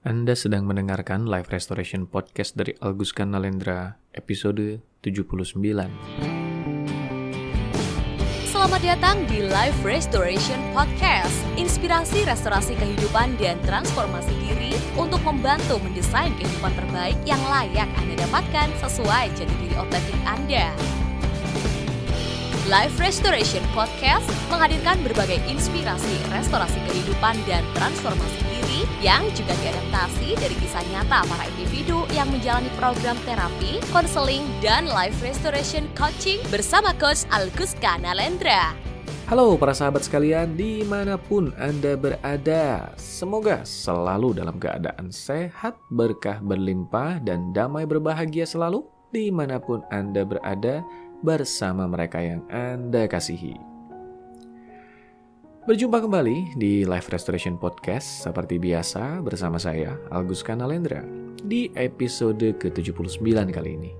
Anda sedang mendengarkan Live Restoration Podcast dari Agus Kanalendra, episode 79. Selamat datang di Live Restoration Podcast, inspirasi restorasi kehidupan dan transformasi diri untuk membantu mendesain kehidupan terbaik yang layak Anda dapatkan sesuai jati diri otentik Anda. Live Restoration Podcast menghadirkan berbagai inspirasi restorasi kehidupan dan transformasi diri yang juga diadaptasi dari kisah nyata para individu yang menjalani program terapi, konseling, dan life restoration coaching bersama Coach Alguska Nalendra. Halo para sahabat sekalian, di mana pun Anda berada, semoga selalu dalam keadaan sehat, berkah berlimpah, dan damai berbahagia selalu di mana pun Anda berada bersama mereka yang Anda kasihi. Berjumpa kembali di Live Restoration Podcast seperti biasa bersama saya, Agus Kanalendra, di episode ke-79 kali ini.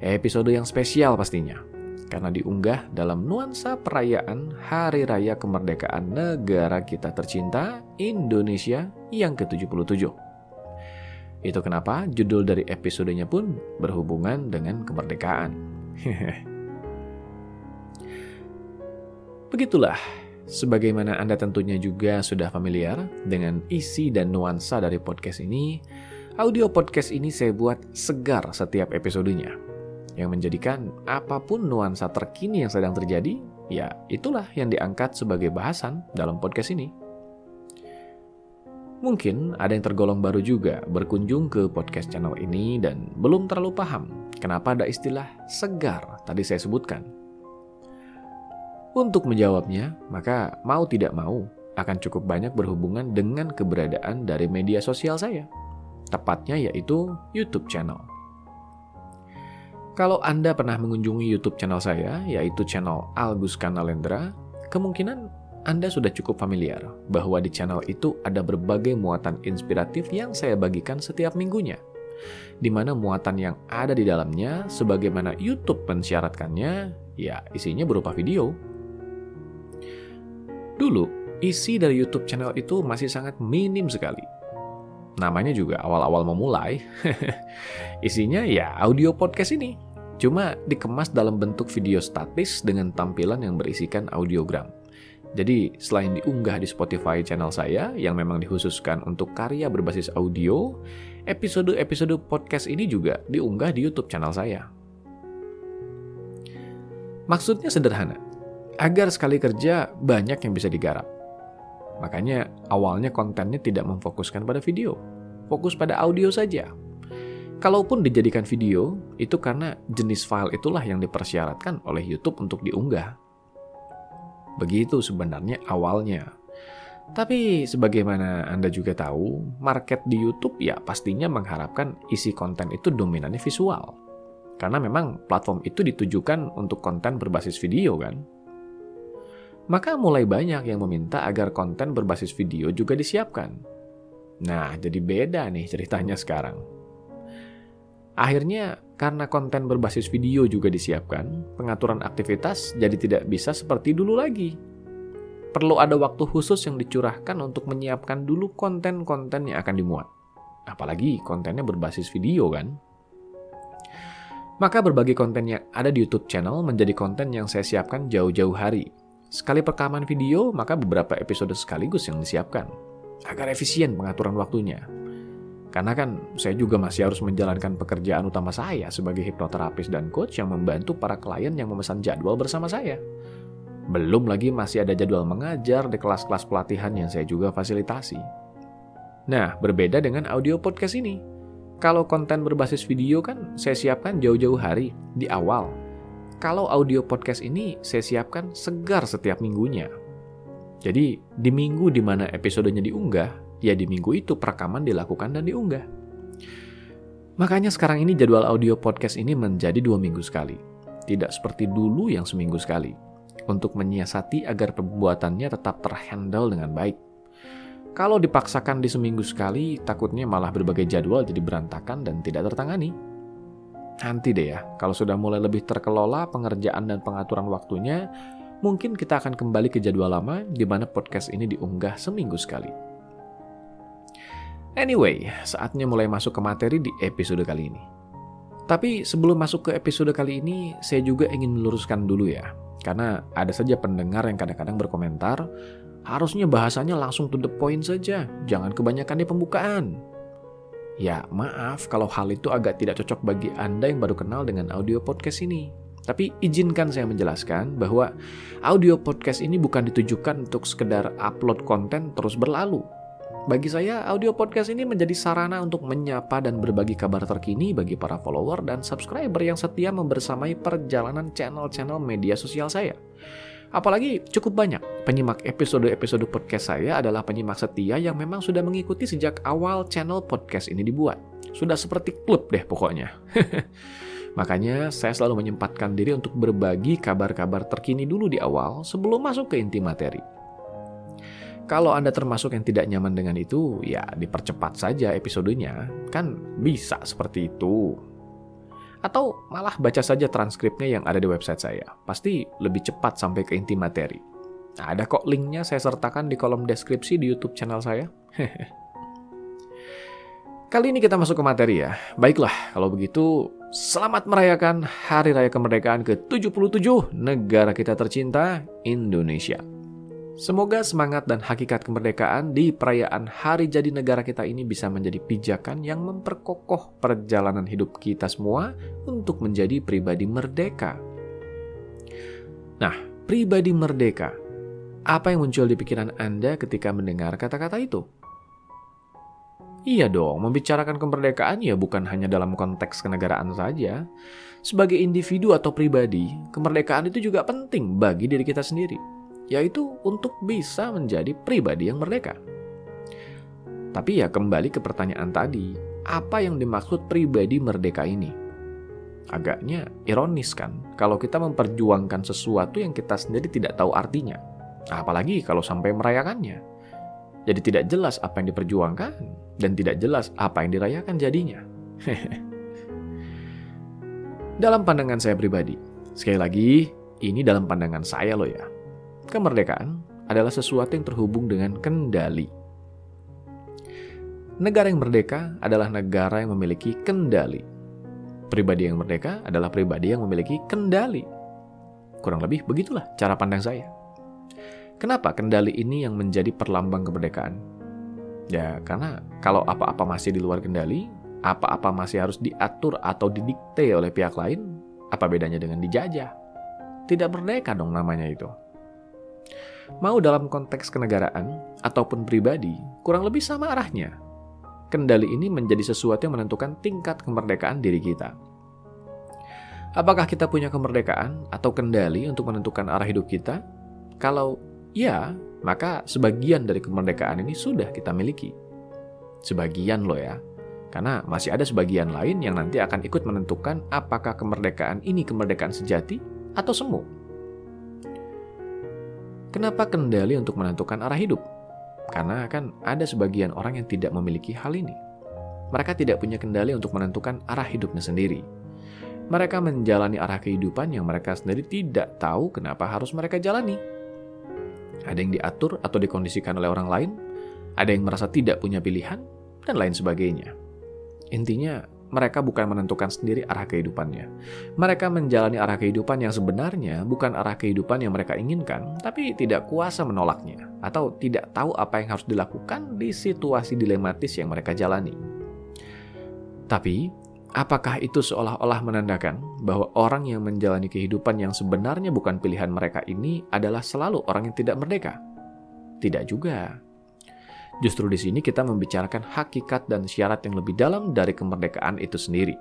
Episode yang spesial pastinya, karena diunggah dalam nuansa perayaan Hari Raya Kemerdekaan negara kita tercinta, Indonesia yang ke-77. Itu kenapa judul dari episodenya pun berhubungan dengan kemerdekaan. Begitulah Sebagaimana Anda tentunya juga sudah familiar dengan isi dan nuansa dari podcast ini, audio podcast ini saya buat segar setiap episodenya. Yang menjadikan apa pun nuansa terkini yang sedang terjadi, ya itulah yang diangkat sebagai bahasan dalam podcast ini. Mungkin ada yang tergolong baru juga berkunjung ke podcast channel ini dan belum terlalu paham kenapa ada istilah segar tadi saya sebutkan. Untuk menjawabnya, maka mau tidak mau akan cukup banyak berhubungan dengan keberadaan dari media sosial saya. Tepatnya yaitu YouTube channel. Kalau Anda pernah mengunjungi YouTube channel saya, yaitu channel Algus Kanalendra, kemungkinan Anda sudah cukup familiar bahwa di channel itu ada berbagai muatan inspiratif yang saya bagikan setiap minggunya. Di mana muatan yang ada di dalamnya, sebagaimana YouTube mensyaratkannya, ya isinya berupa video, Dulu, isi dari YouTube channel itu masih sangat minim sekali. Namanya juga awal-awal memulai. Isinya ya audio podcast ini. Cuma dikemas dalam bentuk video statis dengan tampilan yang berisikan audiogram. Jadi, selain diunggah di Spotify channel saya yang memang dikhususkan untuk karya berbasis audio, episode-episode podcast ini juga diunggah di YouTube channel saya. Maksudnya sederhana agar sekali kerja banyak yang bisa digarap. Makanya awalnya kontennya tidak memfokuskan pada video, fokus pada audio saja. Kalaupun dijadikan video, itu karena jenis file itulah yang dipersyaratkan oleh YouTube untuk diunggah. Begitu sebenarnya awalnya. Tapi sebagaimana Anda juga tahu, market di YouTube ya pastinya mengharapkan isi konten itu dominannya visual. Karena memang platform itu ditujukan untuk konten berbasis video kan. Maka mulai banyak yang meminta agar konten berbasis video juga disiapkan. Nah, jadi beda nih ceritanya sekarang. Akhirnya, karena konten berbasis video juga disiapkan, pengaturan aktivitas jadi tidak bisa seperti dulu lagi. Perlu ada waktu khusus yang dicurahkan untuk menyiapkan dulu konten-konten yang akan dimuat. Apalagi kontennya berbasis video kan? Maka berbagai konten yang ada di YouTube channel menjadi konten yang saya siapkan jauh-jauh hari Sekali perekaman video, maka beberapa episode sekaligus yang disiapkan. Agar efisien pengaturan waktunya. Karena kan saya juga masih harus menjalankan pekerjaan utama saya sebagai hipnoterapis dan coach yang membantu para klien yang memesan jadwal bersama saya. Belum lagi masih ada jadwal mengajar di kelas-kelas pelatihan yang saya juga fasilitasi. Nah, berbeda dengan audio podcast ini. Kalau konten berbasis video kan saya siapkan jauh-jauh hari di awal kalau audio podcast ini saya siapkan segar setiap minggunya. Jadi, di minggu di mana episodenya diunggah, ya di minggu itu perekaman dilakukan dan diunggah. Makanya sekarang ini jadwal audio podcast ini menjadi dua minggu sekali. Tidak seperti dulu yang seminggu sekali. Untuk menyiasati agar pembuatannya tetap terhandle dengan baik. Kalau dipaksakan di seminggu sekali, takutnya malah berbagai jadwal jadi berantakan dan tidak tertangani. Nanti deh ya, kalau sudah mulai lebih terkelola pengerjaan dan pengaturan waktunya, mungkin kita akan kembali ke jadwal lama di mana podcast ini diunggah seminggu sekali. Anyway, saatnya mulai masuk ke materi di episode kali ini. Tapi sebelum masuk ke episode kali ini, saya juga ingin meluruskan dulu ya. Karena ada saja pendengar yang kadang-kadang berkomentar, harusnya bahasanya langsung to the point saja, jangan kebanyakan di pembukaan. Ya, maaf kalau hal itu agak tidak cocok bagi Anda yang baru kenal dengan audio podcast ini. Tapi izinkan saya menjelaskan bahwa audio podcast ini bukan ditujukan untuk sekedar upload konten terus berlalu, bagi saya, audio podcast ini menjadi sarana untuk menyapa dan berbagi kabar terkini bagi para follower dan subscriber yang setia membersamai perjalanan channel-channel media sosial saya. Apalagi cukup banyak penyimak episode-episode podcast saya adalah penyimak setia yang memang sudah mengikuti sejak awal channel podcast ini dibuat. Sudah seperti klub deh pokoknya. Makanya saya selalu menyempatkan diri untuk berbagi kabar-kabar terkini dulu di awal sebelum masuk ke inti materi. Kalau Anda termasuk yang tidak nyaman dengan itu, ya dipercepat saja episodenya. Kan bisa seperti itu. Atau malah baca saja transkripnya yang ada di website saya. Pasti lebih cepat sampai ke inti materi. Nah, ada kok linknya saya sertakan di kolom deskripsi di YouTube channel saya. Kali ini kita masuk ke materi ya. Baiklah, kalau begitu selamat merayakan Hari Raya Kemerdekaan ke-77 negara kita tercinta, Indonesia. Semoga semangat dan hakikat kemerdekaan di perayaan hari jadi negara kita ini bisa menjadi pijakan yang memperkokoh perjalanan hidup kita semua untuk menjadi pribadi merdeka. Nah, pribadi merdeka. Apa yang muncul di pikiran Anda ketika mendengar kata-kata itu? Iya dong, membicarakan kemerdekaan ya bukan hanya dalam konteks kenegaraan saja. Sebagai individu atau pribadi, kemerdekaan itu juga penting bagi diri kita sendiri yaitu untuk bisa menjadi pribadi yang merdeka. Tapi ya kembali ke pertanyaan tadi, apa yang dimaksud pribadi merdeka ini? Agaknya ironis kan kalau kita memperjuangkan sesuatu yang kita sendiri tidak tahu artinya. Apalagi kalau sampai merayakannya. Jadi tidak jelas apa yang diperjuangkan dan tidak jelas apa yang dirayakan jadinya. dalam pandangan saya pribadi, sekali lagi, ini dalam pandangan saya loh ya Kemerdekaan adalah sesuatu yang terhubung dengan kendali. Negara yang merdeka adalah negara yang memiliki kendali. Pribadi yang merdeka adalah pribadi yang memiliki kendali. Kurang lebih begitulah cara pandang saya. Kenapa kendali ini yang menjadi perlambang kemerdekaan? Ya, karena kalau apa-apa masih di luar kendali, apa-apa masih harus diatur atau didikte oleh pihak lain, apa bedanya dengan dijajah? Tidak merdeka dong namanya itu. Mau dalam konteks kenegaraan ataupun pribadi, kurang lebih sama arahnya. Kendali ini menjadi sesuatu yang menentukan tingkat kemerdekaan diri kita. Apakah kita punya kemerdekaan atau kendali untuk menentukan arah hidup kita? Kalau ya, maka sebagian dari kemerdekaan ini sudah kita miliki. Sebagian loh ya, karena masih ada sebagian lain yang nanti akan ikut menentukan apakah kemerdekaan ini kemerdekaan sejati atau semu. Kenapa kendali untuk menentukan arah hidup? Karena kan ada sebagian orang yang tidak memiliki hal ini. Mereka tidak punya kendali untuk menentukan arah hidupnya sendiri. Mereka menjalani arah kehidupan yang mereka sendiri tidak tahu kenapa harus mereka jalani. Ada yang diatur atau dikondisikan oleh orang lain, ada yang merasa tidak punya pilihan, dan lain sebagainya. Intinya, mereka bukan menentukan sendiri arah kehidupannya. Mereka menjalani arah kehidupan yang sebenarnya bukan arah kehidupan yang mereka inginkan, tapi tidak kuasa menolaknya, atau tidak tahu apa yang harus dilakukan di situasi dilematis yang mereka jalani. Tapi, apakah itu seolah-olah menandakan bahwa orang yang menjalani kehidupan yang sebenarnya bukan pilihan mereka ini adalah selalu orang yang tidak merdeka? Tidak juga. Justru di sini kita membicarakan hakikat dan syarat yang lebih dalam dari kemerdekaan itu sendiri.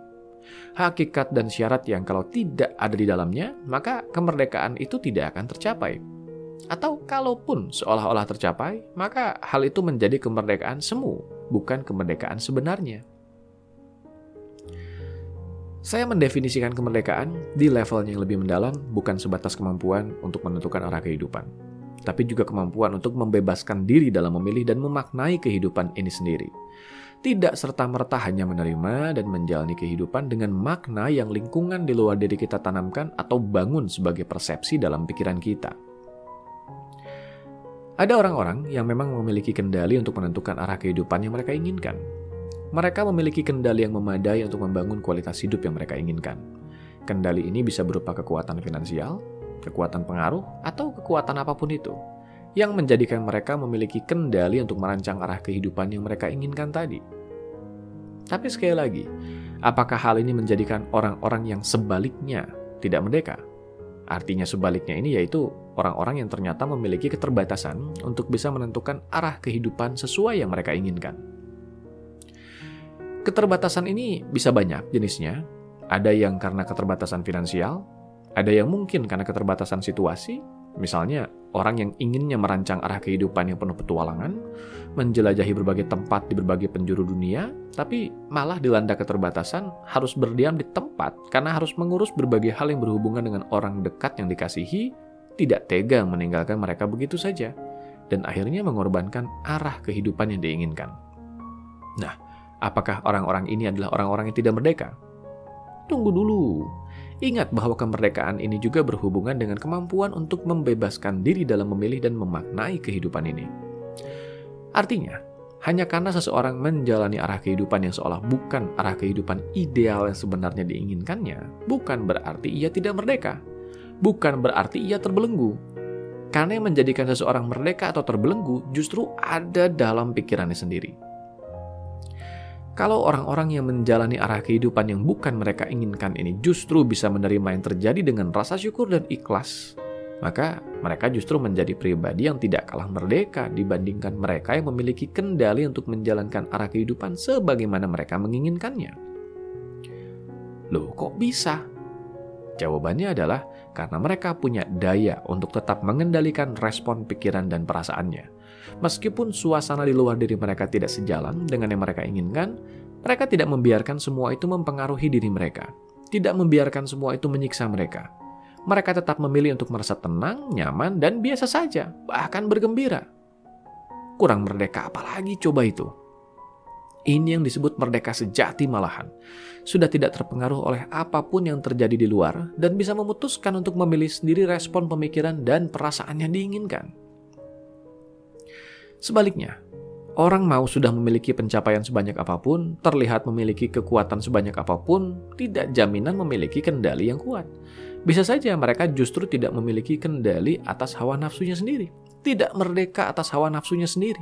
Hakikat dan syarat yang kalau tidak ada di dalamnya, maka kemerdekaan itu tidak akan tercapai. Atau kalaupun seolah-olah tercapai, maka hal itu menjadi kemerdekaan semu, bukan kemerdekaan sebenarnya. Saya mendefinisikan kemerdekaan di level yang lebih mendalam, bukan sebatas kemampuan untuk menentukan arah kehidupan tapi juga kemampuan untuk membebaskan diri dalam memilih dan memaknai kehidupan ini sendiri. Tidak serta-merta hanya menerima dan menjalani kehidupan dengan makna yang lingkungan di luar diri kita tanamkan atau bangun sebagai persepsi dalam pikiran kita. Ada orang-orang yang memang memiliki kendali untuk menentukan arah kehidupan yang mereka inginkan. Mereka memiliki kendali yang memadai untuk membangun kualitas hidup yang mereka inginkan. Kendali ini bisa berupa kekuatan finansial, kekuatan pengaruh, atau kekuatan apa pun itu, yang menjadikan mereka memiliki kendali untuk merancang arah kehidupan yang mereka inginkan tadi. Tapi sekali lagi, apakah hal ini menjadikan orang-orang yang sebaliknya tidak merdeka? Artinya sebaliknya ini yaitu orang-orang yang ternyata memiliki keterbatasan untuk bisa menentukan arah kehidupan sesuai yang mereka inginkan. Keterbatasan ini bisa banyak jenisnya. Ada yang karena keterbatasan finansial, ada yang mungkin karena keterbatasan situasi, misalnya orang yang inginnya merancang arah kehidupan yang penuh petualangan, menjelajahi berbagai tempat di berbagai penjuru dunia, tapi malah dilanda keterbatasan harus berdiam di tempat karena harus mengurus berbagai hal yang berhubungan dengan orang dekat yang dikasihi, tidak tega meninggalkan mereka begitu saja, dan akhirnya mengorbankan arah kehidupan yang diinginkan. Nah, Apakah orang-orang ini adalah orang-orang yang tidak merdeka? Tunggu dulu. Ingat bahwa kemerdekaan ini juga berhubungan dengan kemampuan untuk membebaskan diri dalam memilih dan memaknai kehidupan ini. Artinya, hanya karena seseorang menjalani arah kehidupan yang seolah bukan arah kehidupan ideal yang sebenarnya diinginkannya, bukan berarti ia tidak merdeka. Bukan berarti ia terbelenggu. Karena yang menjadikan seseorang merdeka atau terbelenggu justru ada dalam pikirannya sendiri. Kalau orang-orang yang menjalani arah kehidupan yang bukan mereka inginkan ini justru bisa menerima yang terjadi dengan rasa syukur dan ikhlas, maka mereka justru menjadi pribadi yang tidak kalah merdeka dibandingkan mereka yang memiliki kendali untuk menjalankan arah kehidupan sebagaimana mereka menginginkannya. Loh, kok bisa? Jawabannya adalah karena mereka punya daya untuk tetap mengendalikan respon pikiran dan perasaannya Meskipun suasana di luar diri mereka tidak sejalan dengan yang mereka inginkan, mereka tidak membiarkan semua itu mempengaruhi diri mereka, tidak membiarkan semua itu menyiksa mereka. Mereka tetap memilih untuk merasa tenang, nyaman, dan biasa saja, bahkan bergembira. Kurang merdeka apalagi coba itu. Ini yang disebut merdeka sejati malahan. Sudah tidak terpengaruh oleh apa pun yang terjadi di luar dan bisa memutuskan untuk memilih sendiri respon pemikiran dan perasaan yang diinginkan. Sebaliknya, orang mau sudah memiliki pencapaian sebanyak apa pun, terlihat memiliki kekuatan sebanyak apa pun, tidak jaminan memiliki kendali yang kuat. Bisa saja mereka justru tidak memiliki kendali atas hawa nafsunya sendiri, tidak merdeka atas hawa nafsunya sendiri.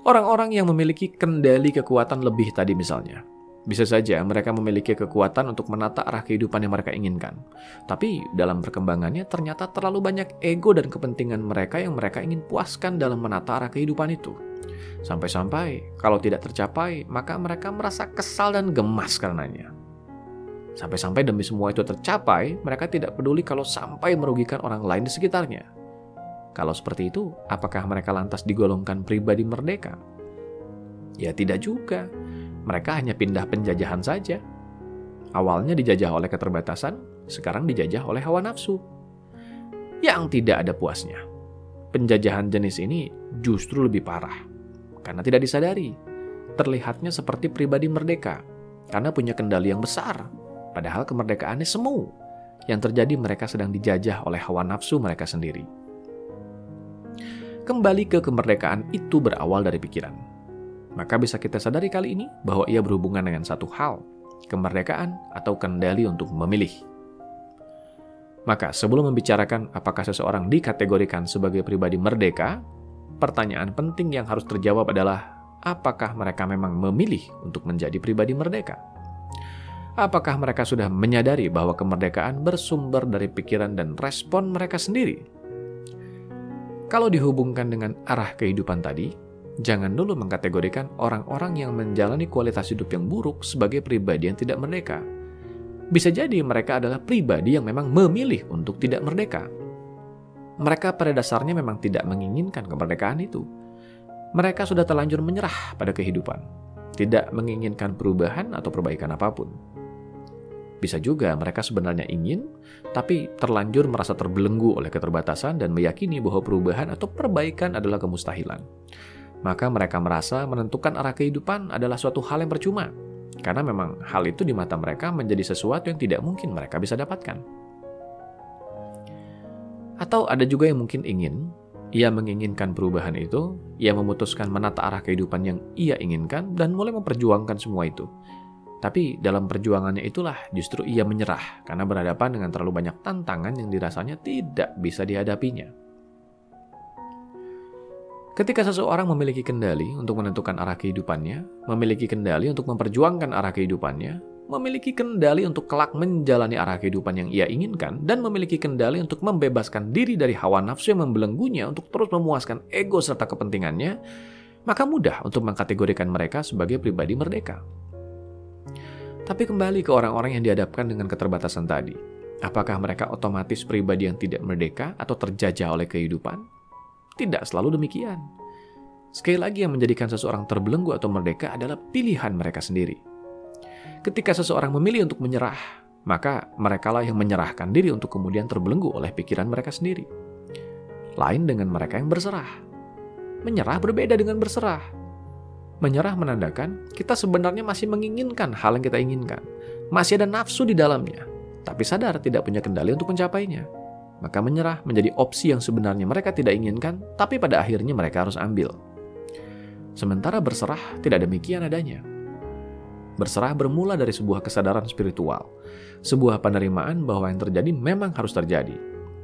Orang-orang yang memiliki kendali kekuatan lebih tadi misalnya, bisa saja mereka memiliki kekuatan untuk menata arah kehidupan yang mereka inginkan. Tapi dalam perkembangannya ternyata terlalu banyak ego dan kepentingan mereka yang mereka ingin puaskan dalam menata arah kehidupan itu. Sampai-sampai kalau tidak tercapai, maka mereka merasa kesal dan gemas karenanya. Sampai-sampai demi semua itu tercapai, mereka tidak peduli kalau sampai merugikan orang lain di sekitarnya. Kalau seperti itu, apakah mereka lantas digolongkan pribadi merdeka? Ya tidak juga mereka hanya pindah penjajahan saja. Awalnya dijajah oleh keterbatasan, sekarang dijajah oleh hawa nafsu. Yang tidak ada puasnya. Penjajahan jenis ini justru lebih parah. Karena tidak disadari. Terlihatnya seperti pribadi merdeka. Karena punya kendali yang besar. Padahal kemerdekaannya semu. Yang terjadi mereka sedang dijajah oleh hawa nafsu mereka sendiri. Kembali ke kemerdekaan itu berawal dari pikiran maka bisa kita sadari kali ini bahwa ia berhubungan dengan satu hal, kemerdekaan atau kendali untuk memilih. Maka sebelum membicarakan apakah seseorang dikategorikan sebagai pribadi merdeka, pertanyaan penting yang harus terjawab adalah apakah mereka memang memilih untuk menjadi pribadi merdeka? Apakah mereka sudah menyadari bahwa kemerdekaan bersumber dari pikiran dan respon mereka sendiri? Kalau dihubungkan dengan arah kehidupan tadi, jangan dulu mengkategorikan orang-orang yang menjalani kualitas hidup yang buruk sebagai pribadi yang tidak merdeka. Bisa jadi mereka adalah pribadi yang memang memilih untuk tidak merdeka. Mereka pada dasarnya memang tidak menginginkan kemerdekaan itu. Mereka sudah terlanjur menyerah pada kehidupan, tidak menginginkan perubahan atau perbaikan apa pun. Bisa juga mereka sebenarnya ingin, tapi terlanjur merasa terbelenggu oleh keterbatasan dan meyakini bahwa perubahan atau perbaikan adalah kemustahilan maka mereka merasa menentukan arah kehidupan adalah suatu hal yang percuma, karena memang hal itu di mata mereka menjadi sesuatu yang tidak mungkin mereka bisa dapatkan. Atau ada juga yang mungkin ingin, Ia menginginkan perubahan itu, ia memutuskan menata arah kehidupan yang ia inginkan dan mulai memperjuangkan semua itu. Tapi dalam perjuangannya itulah justru ia menyerah karena berhadapan dengan terlalu banyak tantangan yang dirasanya tidak bisa dihadapinya. Ketika seseorang memiliki kendali untuk menentukan arah kehidupannya, memiliki kendali untuk memperjuangkan arah kehidupannya, memiliki kendali untuk kelak menjalani arah kehidupan yang ia inginkan, dan memiliki kendali untuk membebaskan diri dari hawa nafsu yang membelenggunya untuk terus memuaskan ego serta kepentingannya, maka mudah untuk mengkategorikan mereka sebagai pribadi merdeka. Tapi kembali ke orang-orang yang dihadapkan dengan keterbatasan tadi. Apakah mereka otomatis pribadi yang tidak merdeka atau terjajah oleh kehidupan? Tidak selalu demikian. Sekali lagi yang menjadikan seseorang terbelenggu atau merdeka adalah pilihan mereka sendiri. Ketika seseorang memilih untuk menyerah, maka merekalah yang menyerahkan diri untuk kemudian terbelenggu oleh pikiran mereka sendiri. Lain dengan mereka yang berserah. Menyerah berbeda dengan berserah. Menyerah menandakan kita sebenarnya masih menginginkan hal yang kita inginkan. Masih ada nafsu di dalamnya, tapi sadar tidak punya kendali untuk mencapainya. Maka menyerah menjadi opsi yang sebenarnya mereka tidak inginkan, tapi pada akhirnya mereka harus ambil. Sementara berserah tidak demikian adanya. Berserah bermula dari sebuah kesadaran spiritual, sebuah penerimaan bahwa yang terjadi memang harus terjadi.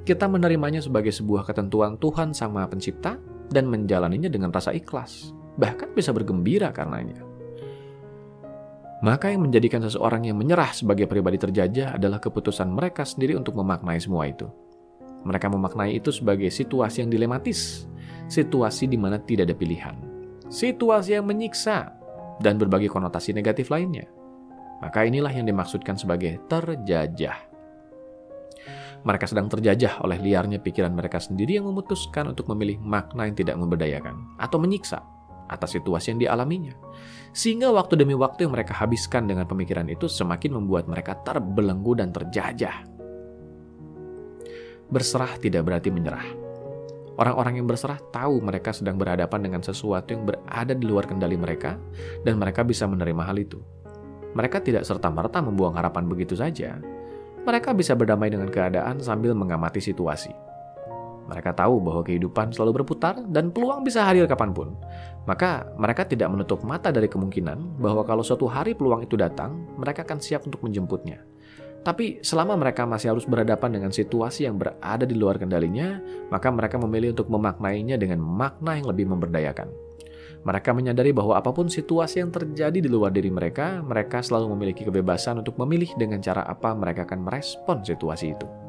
Kita menerimanya sebagai sebuah ketentuan Tuhan Sang Maha Pencipta dan menjalaninya dengan rasa ikhlas, bahkan bisa bergembira karenanya. Maka yang menjadikan seseorang yang menyerah sebagai pribadi terjajah adalah keputusan mereka sendiri untuk memaknai semua itu. Mereka memaknai itu sebagai situasi yang dilematis, situasi di mana tidak ada pilihan, situasi yang menyiksa, dan berbagai konotasi negatif lainnya. Maka inilah yang dimaksudkan sebagai terjajah. Mereka sedang terjajah oleh liarnya pikiran mereka sendiri yang memutuskan untuk memilih makna yang tidak memberdayakan atau menyiksa atas situasi yang dialaminya. Sehingga waktu demi waktu yang mereka habiskan dengan pemikiran itu semakin membuat mereka terbelenggu dan terjajah. Berserah tidak berarti menyerah Orang-orang yang berserah tahu mereka sedang berhadapan dengan sesuatu yang berada di luar kendali mereka, dan mereka bisa menerima hal itu. Mereka tidak serta-merta membuang harapan begitu saja. Mereka bisa berdamai dengan keadaan sambil mengamati situasi. Mereka tahu bahwa kehidupan selalu berputar dan peluang bisa hadir kapan pun. Maka mereka tidak menutup mata dari kemungkinan bahwa kalau suatu hari peluang itu datang, mereka akan siap untuk menjemputnya. Tapi selama mereka masih harus berhadapan dengan situasi yang berada di luar kendalinya, maka mereka memilih untuk memaknainya dengan makna yang lebih memberdayakan. Mereka menyadari bahwa apa pun situasi yang terjadi di luar diri mereka, mereka selalu memiliki kebebasan untuk memilih dengan cara apa mereka akan merespon situasi itu.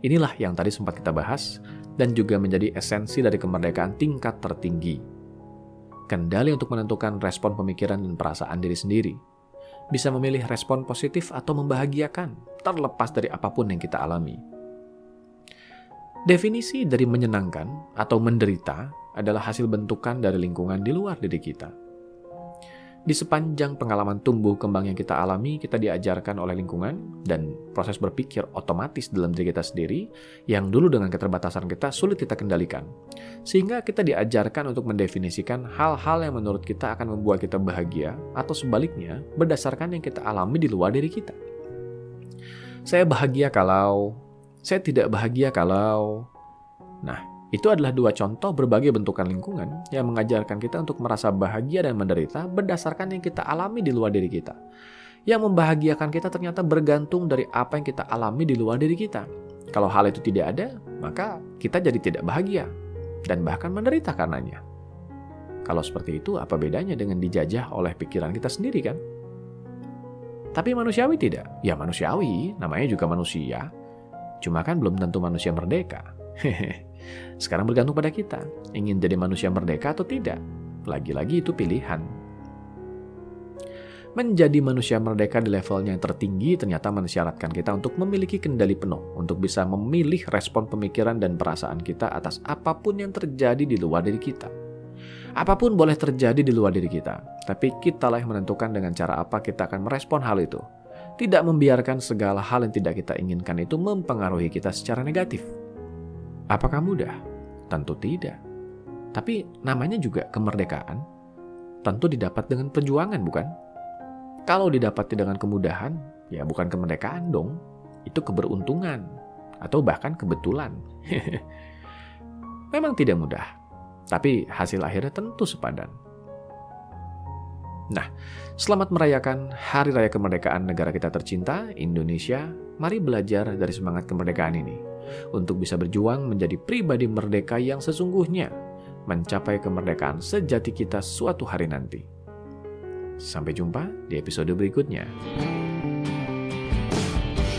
Inilah yang tadi sempat kita bahas dan juga menjadi esensi dari kemerdekaan tingkat tertinggi. Kendali untuk menentukan respon pemikiran dan perasaan diri sendiri – bisa memilih respon positif atau membahagiakan, terlepas dari apa pun yang kita alami. Definisi dari menyenangkan atau menderita adalah hasil bentukan dari lingkungan di luar diri kita. Di sepanjang pengalaman tumbuh kembang yang kita alami, kita diajarkan oleh lingkungan dan proses berpikir otomatis dalam diri kita sendiri yang dulu dengan keterbatasan kita sulit kita kendalikan. Sehingga kita diajarkan untuk mendefinisikan hal-hal yang menurut kita akan membuat kita bahagia atau sebaliknya berdasarkan yang kita alami di luar diri kita. Saya bahagia kalau, saya tidak bahagia kalau. Nah, itu adalah dua contoh berbagai bentukan lingkungan yang mengajarkan kita untuk merasa bahagia dan menderita berdasarkan yang kita alami di luar diri kita. Yang membahagiakan kita ternyata bergantung dari apa yang kita alami di luar diri kita. Kalau hal itu tidak ada, maka kita jadi tidak bahagia dan bahkan menderita karenanya. Kalau seperti itu, apa bedanya dengan dijajah oleh pikiran kita sendiri kan? Tapi manusiawi tidak? Ya manusiawi, namanya juga manusia. Cuma kan belum tentu manusia merdeka. Hehehe. Sekarang bergantung pada kita, ingin jadi manusia merdeka atau tidak. Lagi-lagi itu pilihan. Menjadi manusia merdeka di levelnya yang tertinggi ternyata mensyaratkan kita untuk memiliki kendali penuh untuk bisa memilih respon pemikiran dan perasaan kita atas apa pun yang terjadi di luar diri kita. Apa pun boleh terjadi di luar diri kita, tapi kitalah yang menentukan dengan cara apa kita akan merespon hal itu. Tidak membiarkan segala hal yang tidak kita inginkan itu mempengaruhi kita secara negatif. Apakah mudah? Tentu tidak. Tapi namanya juga kemerdekaan. Tentu didapat dengan perjuangan, bukan? Kalau didapati dengan kemudahan, ya bukan kemerdekaan dong. Itu keberuntungan atau bahkan kebetulan. Memang tidak mudah, tapi hasil akhirnya tentu sepadan. Nah, selamat merayakan Hari Raya Kemerdekaan negara kita tercinta, Indonesia. Mari belajar dari semangat kemerdekaan ini untuk bisa berjuang menjadi pribadi merdeka yang sesungguhnya, mencapai kemerdekaan sejati kita suatu hari nanti. Sampai jumpa di episode berikutnya.